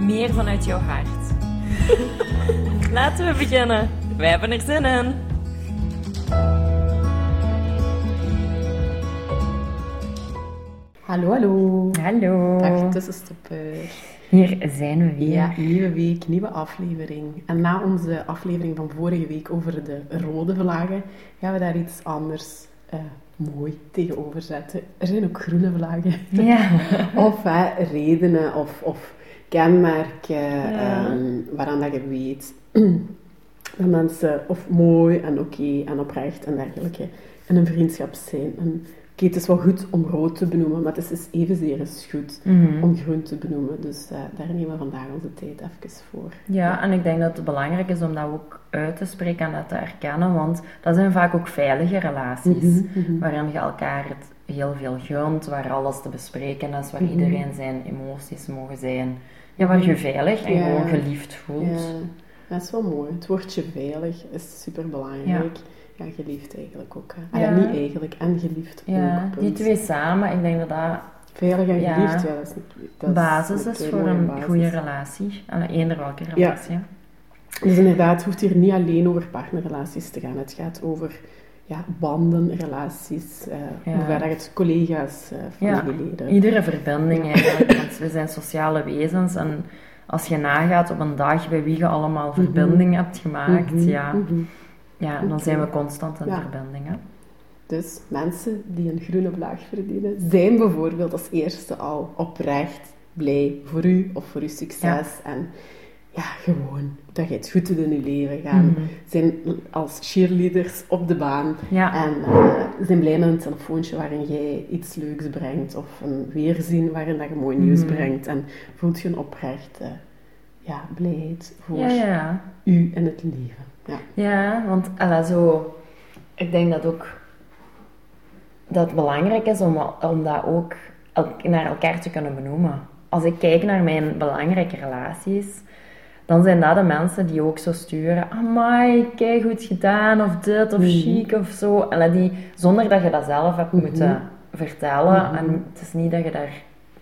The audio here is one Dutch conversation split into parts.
meer vanuit jouw hart. Laten we beginnen. Wij hebben er zin in. Hallo, hallo. Hallo. Dag tussenstopper. Hier zijn we weer. Ja, nieuwe week, nieuwe aflevering. En na onze aflevering van vorige week over de rode vlaggen, gaan we daar iets anders eh, mooi tegenover zetten. Er zijn ook groene vlaggen. Ja. of hè, redenen of, of kenmerken Ja. ehm, waaraan dat je weet dat mensen of mooi en oké en oprecht en dergelijke in een vriendschap zijn. En oké, het is wel goed om rood te benoemen, maar het is dus evenzeer eens goed Mhm. om groen te benoemen. Dus eh, daar nemen we vandaag onze tijd even voor. Ja, en ik denk dat het belangrijk is om dat ook uit te spreken en dat te erkennen, want dat zijn vaak ook veilige relaties, Mhm, mhm. waarin je elkaar het heel veel gunt, waar alles te bespreken is, waar Mhm. iedereen zijn emoties mogen zijn. Ja, waar je veilig en Ja. gewoon geliefd voelt. Ja, dat is wel mooi. Het woordje veilig is super belangrijk. Ja, geliefd eigenlijk ook. Hè. Ja. Niet eigenlijk, en geliefd Ja, ook. die twee samen, ik denk dat dat Veilig en geliefd, ja, dat is, dat basis is voor een basis. goede relatie. En eender welke relatie. Dus inderdaad, het hoeft hier niet alleen over partnerrelaties te gaan. Het gaat over ja, banden, relaties, eh Ja. hoe ver dat het collega's, eh Ja. familieleden. Iedere verbinding eigenlijk, want we zijn sociale wezens en als je nagaat op een dag bij wie je allemaal Mhm. verbinding hebt gemaakt, Mhm, ja, mhm. ja, dan zijn we constant in Ja. verbinding. Hè? Dus mensen die een groene vlaag verdienen, zijn bijvoorbeeld als eerste al oprecht blij voor u of voor uw succes. En ja, gewoon dat je het goed doet in je leven. Gaan Mhm. zijn als cheerleaders op de baan. Ja. En eh, zijn blij met een telefoontje waarin jij iets leuks brengt. Of een weerzien waarin dat je mooi nieuws Mhm. brengt. En voelt je een oprechte ja, blijheid voor Ja, ja. u en het leven. Ja. Ja, want alla, zo, ik denk dat ook dat het belangrijk is om, om dat ook naar elkaar te kunnen benoemen. Als ik kijk naar mijn belangrijke relaties, dan zijn dat de mensen die ook zo sturen. Amai, kijk goed gedaan, of dit, of Mhm. chic, of zo. En die, zonder dat je dat zelf hebt Mhm. moeten vertellen. Mhm. En het is niet dat je daar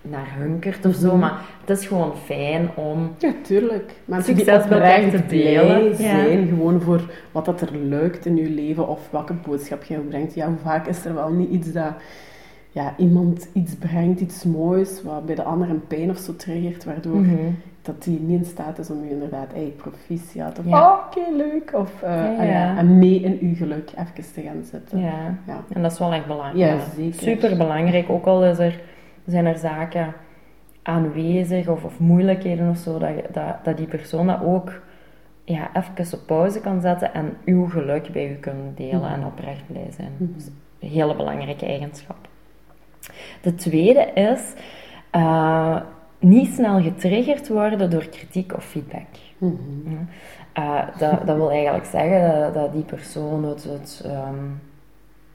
naar hunkert of zo, maar het is gewoon fijn om... Ja, tuurlijk. Mensen Succes die te delen, ja. gewoon voor wat dat er lukt in je leven of welke boodschap je brengt. Ja, hoe vaak is er wel niet iets dat ja, iemand iets brengt, iets moois, wat bij de ander een pijn of zo triggert, waardoor. Dat die niet in staat is om je inderdaad, hey, proficiat, of Ja. oh, oké, leuk, of eh, Ja, ah ja, en mee in uw geluk even te gaan zitten. Ja. Ja. En dat is wel echt belangrijk. Ja, zeker. Super belangrijk. Ook al is er, zijn er zaken aanwezig of, of moeilijkheden of zo, dat, dat, dat die persoon dat ook ja, even op pauze kan zetten en uw geluk bij u kunnen delen en oprecht blij zijn. Mhm. Dat is een hele belangrijke eigenschap. De tweede is eh, niet snel getriggerd worden door kritiek of feedback. Mhm. Eh, dat, dat wil eigenlijk zeggen dat, dat die persoon het, het ehm,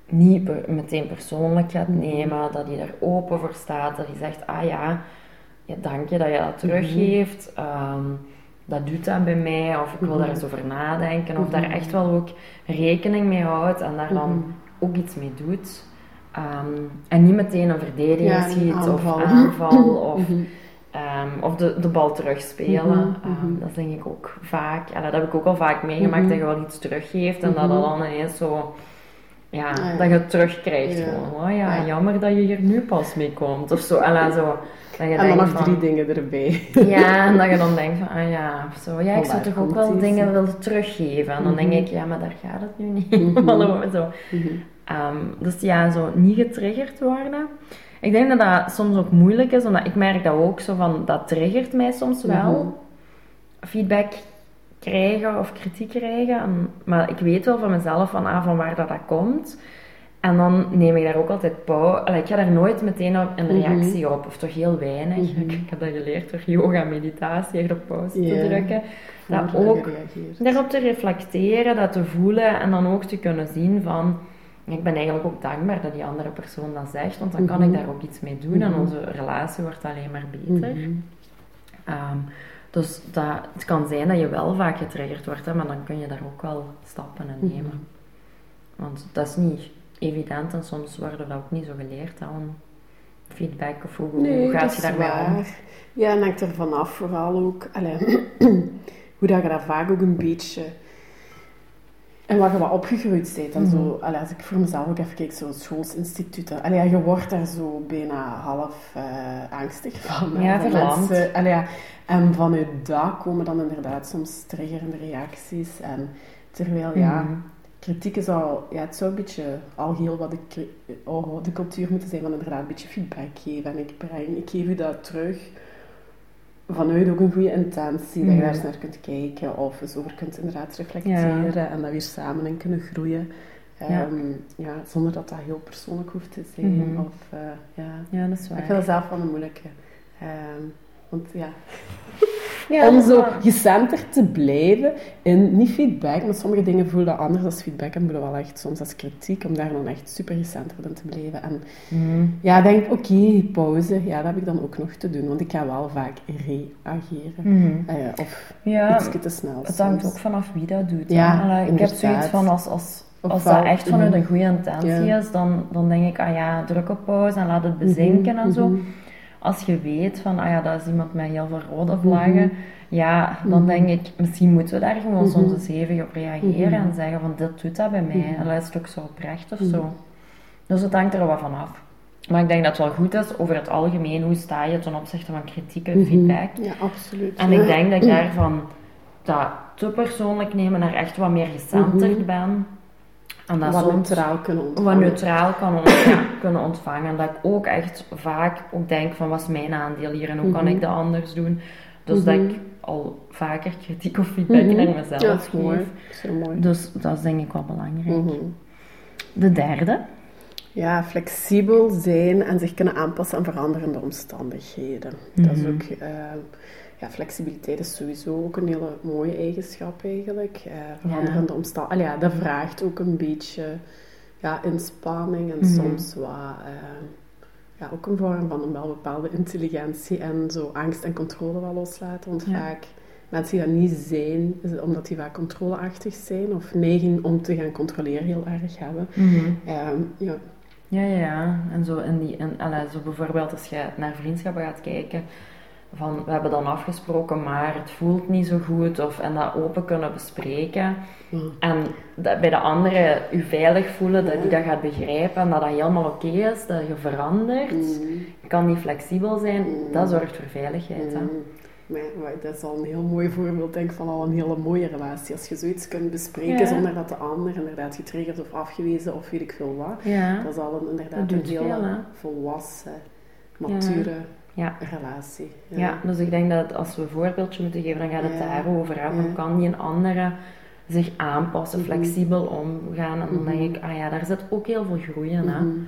niet per- meteen persoonlijk gaat Mhm. nemen, dat hij daar open voor staat, dat hij zegt, ah ja, ja dank je dat je Mhm. dat teruggeeft, Ehm, dat doet dat bij mij, of ik wil Mhm. daar eens over nadenken, of daar Mhm. echt wel ook rekening mee houdt en daar dan Mhm. ook iets mee doet. Ehm, en niet meteen een verdediging Ja, of aanval of Ehm, of de, de bal terugspelen. Mhm, Ehm, mhm. dat denk ik ook vaak. En dat heb ik ook al vaak meegemaakt, Mhm. dat je wel iets teruggeeft en dat dat dan ineens zo... Ja, Ah, ja. dat je het terugkrijgt Ja. gewoon. Oh ja, Ja. jammer dat je hier nu pas mee komt. Of zo. En dan, zo, dat je En dan nog van- drie dingen erbij. Ja, en dat je dan denkt van, ah ja, of zo. Ja, ik zou toch ook wel dingen willen teruggeven. En dan denk ik, ja, maar daar gaat het nu niet. Zo. Ehm, dus ja, zo niet getriggerd worden. Ik denk dat dat soms ook moeilijk is, omdat ik merk dat ook zo van, dat triggert mij soms wel. Mhm. Feedback krijgen of kritiek krijgen. En- maar ik weet wel van mezelf van, ah, van waar dat, dat komt. En dan neem ik daar ook altijd pauze. Ik ga daar nooit meteen een Mhm. reactie op, of toch heel weinig. ik, ik heb dat geleerd door yoga meditatie, echt op pauze te drukken. Dat ook daarop te reflecteren, dat te voelen en dan ook te kunnen zien van... Ik ben eigenlijk ook dankbaar dat die andere persoon dat zegt, want dan kan Mhm. ik daar ook iets mee doen en Mhm. onze relatie wordt alleen maar beter. Mhm. Ehm, dus dat, het kan zijn dat je wel vaak getriggerd wordt, hè, maar dan kun je daar ook wel stappen in Mhm. nemen. Want dat is niet evident en soms worden we dat ook niet zo geleerd om feedback of hoe, hoe Nee, gaat je daarmee om? Ja, en hangt er vanaf vooral ook... Allee, hoe dat je dat vaak ook een beetje... En waar je wat opgegroeid bent. En zo, Mhm. allee, als ik voor mezelf ook even kijk, zo schoolsinstituten. Allee, ja, je wordt daar zo bijna half eh, angstig van. Ja, van mensen. Allee, en vanuit dat komen dan inderdaad soms triggerende reacties. En terwijl, ja... Mhm. Kritiek is al, ja, het zou een beetje algeheel wat de, oh, de cultuur moeten zijn van inderdaad een beetje feedback geven. En ik breng, ik geef u dat terug vanuit ook een goede intentie, dat je Mhm. daar eens naar kunt kijken of eens over kunt inderdaad reflecteren en dat weer samen in kunnen groeien. Ja. Ehm, ja, zonder dat dat heel persoonlijk hoeft te zijn. Mhm. Of, eh, ja. Ja, dat is Ik waar. vind dat zelf wel een moeilijke. Ehm, want ja, Ja, om zo gecenterd te blijven in, niet feedback, maar sommige dingen voelen dat anders als feedback en voelen wel echt soms als kritiek, om daar dan echt super gecenterd in te blijven. En Mhm. ja, denk, oké, pauze, ja, dat heb ik dan ook nog te doen, want ik ga wel vaak reageren. Mhm. Eh, of Ja, iets te snel. het hangt soms. ook vanaf wie dat doet. Ja. Allee, ik heb zoiets van als, als, als dat echt vanuit mhm. een goede intentie Ja. is, dan, dan denk ik, ah ja, druk op pauze en laat het bezinken Mhm, en zo. mhm. Als je weet van, ah ja, dat is iemand met heel veel rode vlaggen, ja, dan Mhm. denk ik, misschien moeten we daar gewoon Mhm. soms eens hevig op reageren Mhm. en zeggen van, dit doet dat bij mij. Mhm. En dat is ook zo oprecht of Mhm. zo. Dus het hangt er wat van af. Maar ik denk dat het wel goed is, over het algemeen, hoe sta je ten opzichte van kritiek en Mhm. feedback. Ja, absoluut. En ik denk dat ik daarvan dat te persoonlijk nemen naar echt wat meer gecenterd Mhm. ben. En dat wat soms neutraal kunnen wat ontvangen. neutraal kan ont- ja, kunnen ontvangen. En dat ik ook echt vaak ook denk van wat is mijn aandeel hier en hoe kan Mhm. ik dat anders doen. Dus dat Mhm. ik al vaker kritiek of feedback Mhm. naar Ja, mezelf dat is mooi. Dat is heel mooi. Dus dat is denk ik wel belangrijk. Mhm. De derde. Ja, flexibel zijn en zich kunnen aanpassen aan veranderende omstandigheden. Dat is Mhm. ook, eh, ja, flexibiliteit is sowieso ook een hele mooie eigenschap eigenlijk. Eh, veranderende omstandigheden. Ja, dat vraagt ook een beetje ja, inspanning en Mhm. soms wat, eh, ja, ook een vorm van een wel bepaalde intelligentie en zo angst en controle wel loslaten. Want Ja. vaak mensen die dat niet zijn, is het omdat die vaak controleachtig zijn of neiging om te gaan controleren heel erg hebben. Ehm, ja, Ja, ja, ja. En zo, in die, in, allee, zo bijvoorbeeld als je naar vriendschappen gaat kijken, van we hebben dan afgesproken, maar het voelt niet zo goed, of, en dat open kunnen bespreken. ja. En dat bij de andere je veilig voelen, dat die dat gaat begrijpen en dat dat helemaal oké is, dat je verandert. Mm. Je kan niet flexibel zijn, Mm. dat zorgt voor veiligheid. Hè? Maar, dat is al een heel mooi voorbeeld denk ik, van al een hele mooie relatie. Als je zoiets kunt bespreken Ja. zonder dat de ander inderdaad getriggerd of afgewezen of weet ik veel wat. Ja. Dat is al een, inderdaad een hè? volwassen, mature Ja. Relatie. Ja, dus ik denk dat als we een voorbeeldje moeten geven, dan gaat het Ja. daarover. Hè? Ja. kan die een andere zich aanpassen, Mhm. flexibel omgaan? En dan Mhm. denk ik, ah ja, daar zit ook heel veel groei in. Hè? Mhm.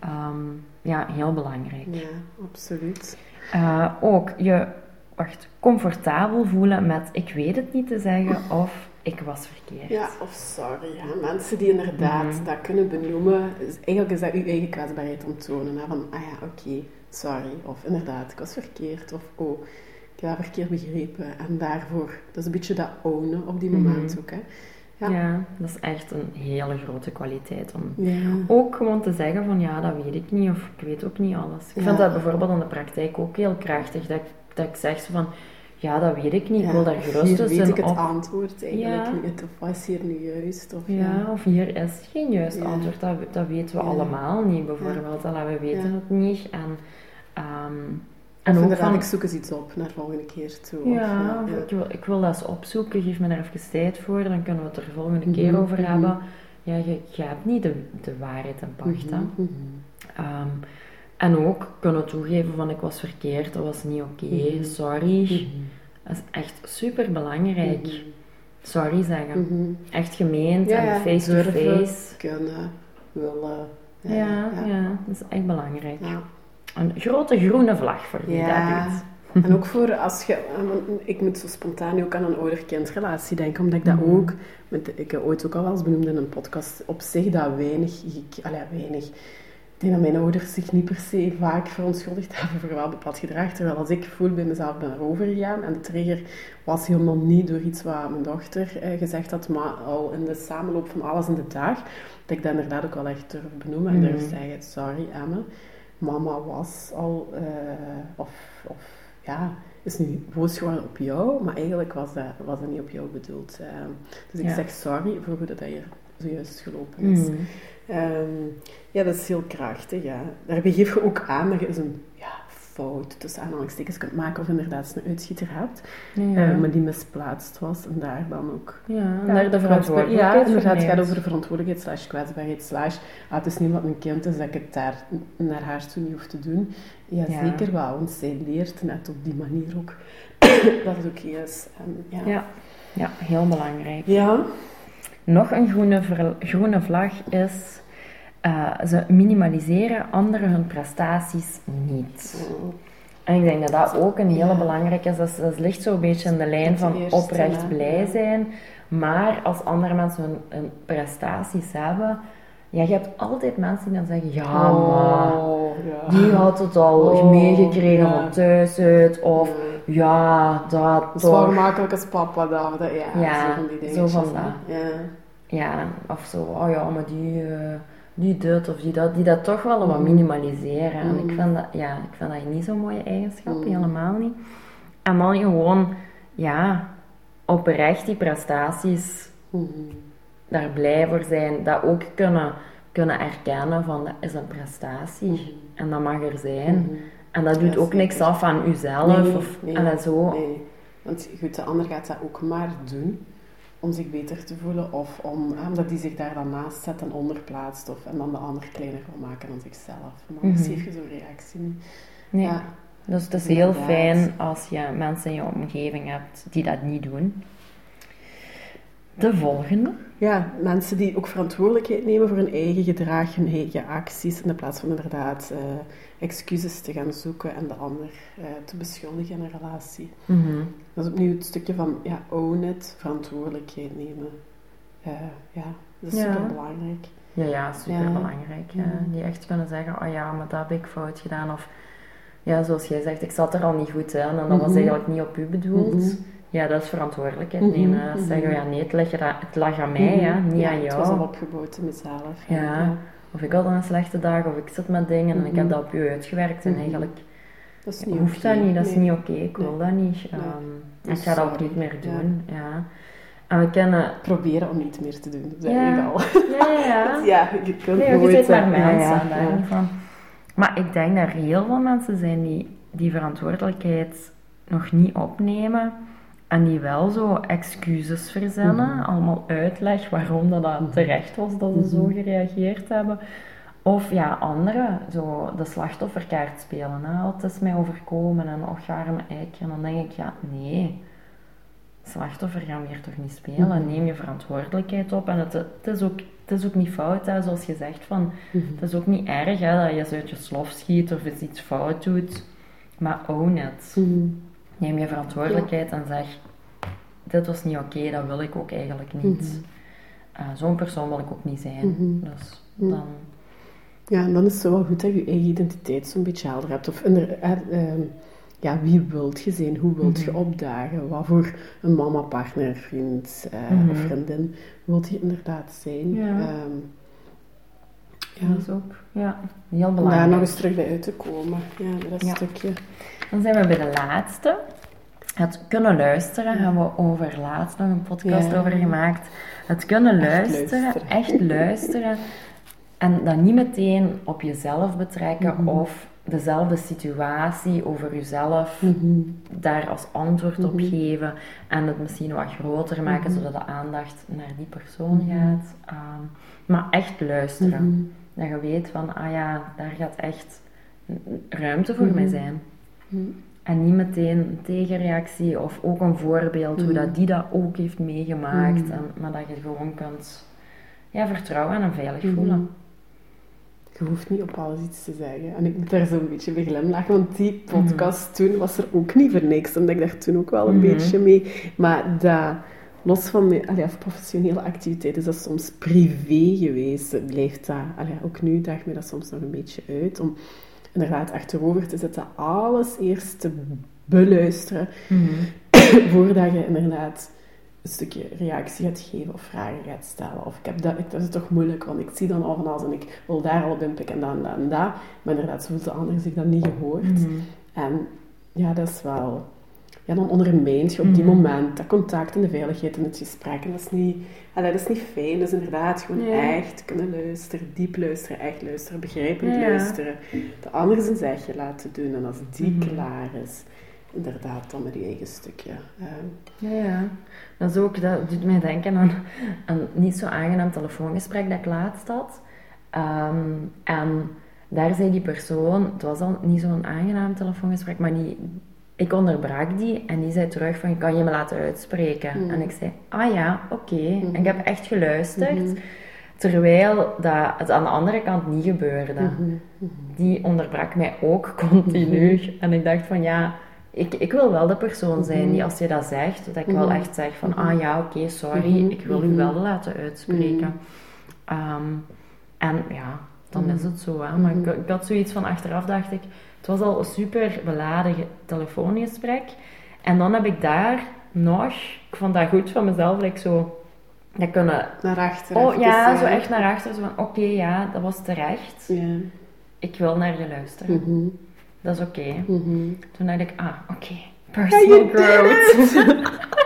Ehm, ja, heel belangrijk. Ja, absoluut. Eh, ook je wacht, comfortabel voelen met ik weet het niet te zeggen of ik was verkeerd. Ja, of sorry. Ja. Mensen die inderdaad dat kunnen benoemen, eigenlijk is dat uw eigen kwetsbaarheid onttonen. Hè? Van, ah ja, oké, sorry. Of inderdaad, ik was verkeerd. Of, oh, ik heb verkeerd begrepen. En daarvoor, dat is een beetje dat ownen op die moment Mhm. ook. Hè? Ja. Ja. dat is echt een hele grote kwaliteit om Ja. ook gewoon te zeggen van ja, dat weet ik niet of ik weet ook niet alles. Ik Ja. vind dat bijvoorbeeld in de praktijk ook heel krachtig, dat dat ik zeg zo van ja, dat weet ik niet, ik wil daar of gerust hier weet ik het op. antwoord eigenlijk Ja. niet. Of was hier nu juist? Of, Ja, of hier is geen juist antwoord, dat, dat weten we allemaal niet bijvoorbeeld. En we weten het niet. En, ehm, En en ook van, ik zoek eens iets op naar de volgende keer toe. Of, ja, of. Ik, wil, ik wil dat eens opzoeken, geef me daar even tijd voor, dan kunnen we het er de volgende keer Mhm, over mhm. hebben. Ja, je, je hebt niet de, de waarheid in pacht. En ook kunnen toegeven van ik was verkeerd, dat was niet oké, Mhm. sorry. Mhm. Dat is echt super belangrijk. Mhm. Sorry zeggen. Echt gemeend Ja, en ja, face to durven. face. Kunnen, willen, Ja, ja, dat is echt belangrijk. Een grote groene vlag voor wie Ja. dat doet. En ook voor als je... eh, Ik moet zo spontaan ook aan een ouder-kindrelatie denken, omdat ik dat ook... Met, ik heb ooit ook al wel eens benoemd in een podcast, op zich dat weinig... Ik, allee, weinig... Ik denk dat mijn ouders zich niet per se vaak verontschuldigd hebben voor wel bepaald gedrag. Terwijl als ik voel bij mezelf ben erover gegaan. En de trigger was helemaal niet door iets wat mijn dochter eh, gezegd had, maar al in de samenloop van alles in de dag. Dat ik dat inderdaad ook wel echt durf benoemen en durf Mhm. zeggen, sorry Emme, mama was al... eh, of, of ja, is nu boos geworden op jou, maar eigenlijk was dat, was dat niet op jou bedoeld. Eh, dus ik Ja. zeg sorry voor hoe dat hier zojuist gelopen is. Mhm. Ehm, ja, dat is heel krachtig. Ja. Daarbij geef je ook aan dat je een ja, fout tussen aanhalingstekens kunt maken of inderdaad een uitschieter hebt, Ja. eh, maar die misplaatst was en daar dan ook. ja, en Ja, daar de verantwoordelijkheid Ja, inderdaad, het gaat over de verantwoordelijkheid slash kwetsbaarheid slash... Ah, het is niet wat een kind is dat ik het daar naar haar toe niet hoef te doen. Ja, zeker wel, want zij leert net op die manier ook dat het oké is. En, ja. Ja. ja, heel belangrijk. Ja. Nog een groene, groene vlag is... eh, ze minimaliseren anderen hun prestaties niet. En ik denk dat dat ook een hele Ja. belangrijke is. Dat, dat ligt zo'n beetje in de lijn van eerste, oprecht blij zijn. Maar als andere mensen hun, hun prestaties hebben... Ja, je hebt altijd mensen die dan zeggen... Ja, maar... Oh, ja. Die had het al Oh, meegekregen van thuis uit. Of. Ja, dat gemakkelijk als papa dat, dat- ja, Ja, zo van die zo dingetjes. van hè. dat. Ja. Ja, of zo. Oh ja, maar die, eh, die dit of die dat. Die dat toch wel wat Mhm. minimaliseren. En ik Mhm. vind dat, ja, ik vind dat niet zo'n mooie eigenschap. Mhm. Helemaal niet. En dan gewoon, ja, oprecht die prestaties daar blij voor zijn. Dat ook kunnen, kunnen erkennen van, dat is een prestatie. En dat mag er zijn. En dat doet Ja, ook niks af aan uzelf. Nee, of, nee, en zo. Nee, want goed, de ander gaat dat ook maar doen om zich beter te voelen of om, ah, omdat die zich daar dan naast zet en onderplaatst of, en dan de ander kleiner wil maken dan zichzelf. Maar Mhm. geef je zo'n reactie niet. Nee. Ja. Dus het is heel fijn als je mensen in je omgeving hebt die dat niet doen. De volgende. Ja, mensen die ook verantwoordelijkheid nemen voor hun eigen gedrag, hun eigen acties, in plaats van inderdaad eh, excuses te gaan zoeken en de ander eh, te beschuldigen in een relatie. Dat is opnieuw het stukje van ja, own it, verantwoordelijkheid nemen. Eh, ja, dat is Ja. super belangrijk. Ja, ja, super belangrijk. Ja. Die echt kunnen zeggen, oh ja, maar dat heb ik fout gedaan. Of ja, zoals jij zegt, ik zat er al niet goed in en dat was Mhm. eigenlijk niet op u bedoeld. Mhm. Ja, dat is verantwoordelijkheid nemen. mhm. Zeggen, ja nee, het lag, het lag aan mij, ja, niet Ja, aan Het was al jou. opgebouwd in mezelf. Ja. Of ik had een slechte dag, of ik zit met dingen en ik heb Mhm. dat op u uitgewerkt. En Mhm. eigenlijk Dat is ja, niet hoeft dat niet, dat is niet oké, ik wil Nee. dat niet. Nee. Ehm, ik ga dat ook niet meer Ja. doen. Ja. En we kennen... Proberen om niet meer te doen, dat Ja. zeg ik al. Ja, ja, ja. Ja, je kunt Nee, je nooit... zit maar eh, mensen, ja, ja, ja. van. Maar ik denk dat er heel veel mensen zijn die die verantwoordelijkheid nog niet opnemen. En die wel zo excuses verzinnen, Mhm. allemaal uitleg waarom dat, terecht was dat ze zo Mhm. gereageerd hebben. Of ja, anderen, zo de slachtofferkaart spelen. Hè. Het is mij overkomen en och, arme eiker. En dan denk ik, ja, nee. Slachtoffer gaan we hier toch niet spelen. Mhm. Neem je verantwoordelijkheid op. En het, het, is, ook, het is ook niet fout, hè, zoals je zegt. Van, het is ook niet erg hè, dat je eens uit je slof schiet of eens iets fout doet. Maar own it. Neem je verantwoordelijkheid en zeg: Dit was niet oké, dat wil ik ook eigenlijk niet. Mhm. Eh, Zo'n persoon wil ik ook niet zijn. Mhm. Dus Mhm. dan. Ja, en dan is het wel goed dat je je eigen identiteit zo'n beetje helder hebt. Of eh, ehm, ja, wie wilt je zijn? Hoe wilt je opdagen? Wat voor een mama, partner, vriend eh, of vriendin wilt je inderdaad zijn? Ja. Ehm, ja. Dat is ook ja, heel Om daar belangrijk. nog eens terug bij uit te komen. Ja, dat Ja. stukje. Dan zijn we bij de laatste. Het kunnen luisteren, hebben we over laatst nog een podcast Ja. over gemaakt. Het kunnen Echt luisteren, echt luisteren. En dat niet meteen op jezelf betrekken Mhm. of dezelfde situatie over jezelf Mhm. daar als antwoord op Mhm. geven en het misschien wat groter maken zodat de aandacht naar die persoon gaat. Ehm, maar echt luisteren. Dat je weet van, ah ja, daar gaat echt ruimte voor mij zijn. En niet meteen een tegenreactie of ook een voorbeeld hoe Mhm. dat die dat ook heeft meegemaakt. Mhm. En, maar dat je gewoon kunt ja, vertrouwen en veilig Mhm. voelen. je hoeft niet op alles iets te zeggen. En ik moet daar zo'n beetje bij glimlachen, want die Mhm. podcast toen was er ook niet voor niks. Omdat ik daar toen ook wel een Mhm. beetje mee... Maar dat, los van mijn allee, of professionele activiteiten, is dat soms privé geweest. Blijft dat, allee, ook nu daagt me dat soms nog een beetje uit. Om inderdaad achterover te zetten, alles eerst te beluisteren. Mhm. voordat je inderdaad een stukje reactie gaat geven of vragen gaat stellen. Of ik heb dat, ik, dat is toch moeilijk, want ik zie dan al van alles en ik wil daar al op inpikken en dat en dat en dat. Maar inderdaad, zo voelt de ander zich dat niet gehoord. Mhm. En ja, dat is wel... Ja, dan ondermijnt je op die Mhm. moment dat contact en de veiligheid in het gesprek. En dat is niet, allee, dat is niet fijn. Dat is inderdaad gewoon Ja. echt kunnen luisteren, diep luisteren, echt luisteren, begrijpend Ja. luisteren. De ander zijn zegje laten doen. En als die Mhm. klaar is, inderdaad dan met je eigen stukje. ehm, Ja, ja. Dat, is ook, dat doet mij denken aan een niet zo aangenaam telefoongesprek dat ik laatst had. Ehm, en daar zei die persoon, het was al niet zo'n aangenaam telefoongesprek, maar die, ik onderbrak die en die zei terug van, kan je me laten uitspreken? Mhm. En ik zei, ah ja, oké. En ik heb echt geluisterd, Mhm. terwijl dat het aan de andere kant niet gebeurde. Mhm, mhm. Die onderbrak mij ook continu. En ik dacht van, ja, ik, ik wil wel de persoon zijn die als je dat zegt, dat ik wel echt zeg van, ah ja, oké, sorry, ik wil u wel laten uitspreken. Ehm, en ja, dan is het zo. Hè. Maar ik, ik had zoiets van, achteraf dacht ik, het was al een super beladen ge- telefoongesprek. En dan heb ik daar nog, ik vond dat goed van mezelf, like zo, dat kunnen... Naar achter. Oh ja, eh, zo echt naar achter, zo van, oké, ja, dat was terecht. Ik wil naar je luisteren. Mhm, Dat is oké. mhm. Toen dacht ik, ah, oké, personal growth.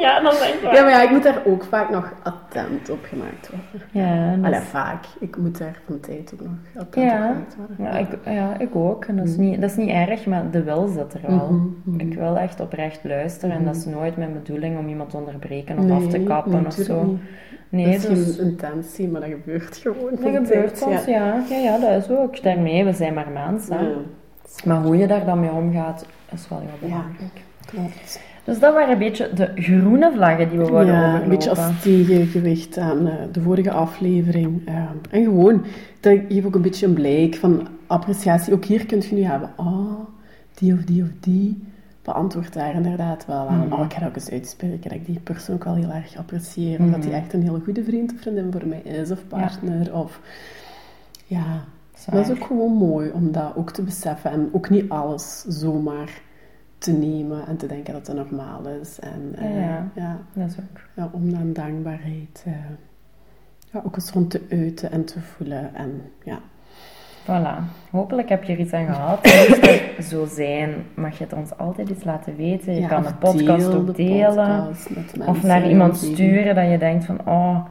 ja, dan denk ik. Ja, maar ja, ik moet daar ook vaak nog attent op gemaakt worden. Ja, dat Allee, is- vaak. Ik moet daar van tijd ook nog attent Ja. op gemaakt worden. ja, ik, ja, ik ook. En dat is, niet, dat is niet erg, maar de wil zit er wel. Mhm, mhm. Ik wil echt oprecht luisteren en dat is nooit mijn bedoeling om iemand te onderbreken of Nee, af te kappen nee, of zo. niet. Nee, dat dus is geen intentie, maar dat gebeurt gewoon. dat gebeurt soms, ja. Ja, ja, dat is ook. Daarmee, we zijn maar mensen. hè. Ja. Maar hoe je daar dan mee omgaat, is wel heel Ja. belangrijk. Klopt. Dus dat waren een beetje de groene vlaggen die we wilden Ja, overlopen. een beetje als tegengewicht aan eh, de vorige aflevering. Eh, en gewoon, dat geeft ook een beetje een blijk van appreciatie. Ook hier kun je nu hebben, ah, die of die of die beantwoordt daar inderdaad wel aan. Mhm. Oh, ik ga ook eens uitspreken, dat ik die persoon ook wel heel erg apprecieer. Omdat die Mhm. echt een hele goede vriend of vriendin voor mij is, of partner. Of, ja, dat is ook gewoon mooi om dat ook te beseffen. En ook niet alles zomaar te nemen en te denken dat het normaal is. En eh, Ja. ja, Dat is ook. ja, om dan dankbaarheid eh, ja, ook eens rond te uiten en te voelen. En ja, Voilà. Hopelijk heb je er iets aan gehad. Het zo zijn, mag je het ons altijd eens laten weten. Je ja, kan de podcast deel ook de delen. podcast Of naar iemand sturen dat je denkt van, oh,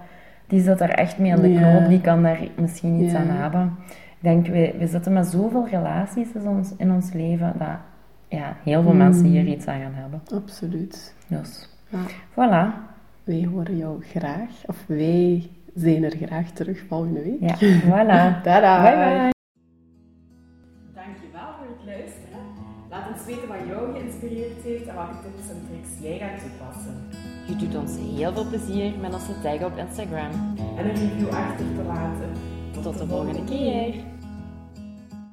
die zit daar echt mee aan de Ja. knoop, die kan daar misschien iets Ja. aan hebben. Ik denk, we, we zitten met zoveel relaties in ons, in ons leven, dat ja, heel veel Mm. mensen hier iets aan gaan hebben. Absoluut. Dus, Ja. voilà. Wij horen jou graag, of wij zijn er graag terug volgende week. Ja, voilà. Tada! Bye bye. Dankjewel voor het luisteren. Laat ons weten wat jou geïnspireerd heeft en welke tips en tricks jij gaat toepassen. Je doet ons heel veel plezier met ons te taggen op Instagram. En een review achter te laten. Tot de volgende keer.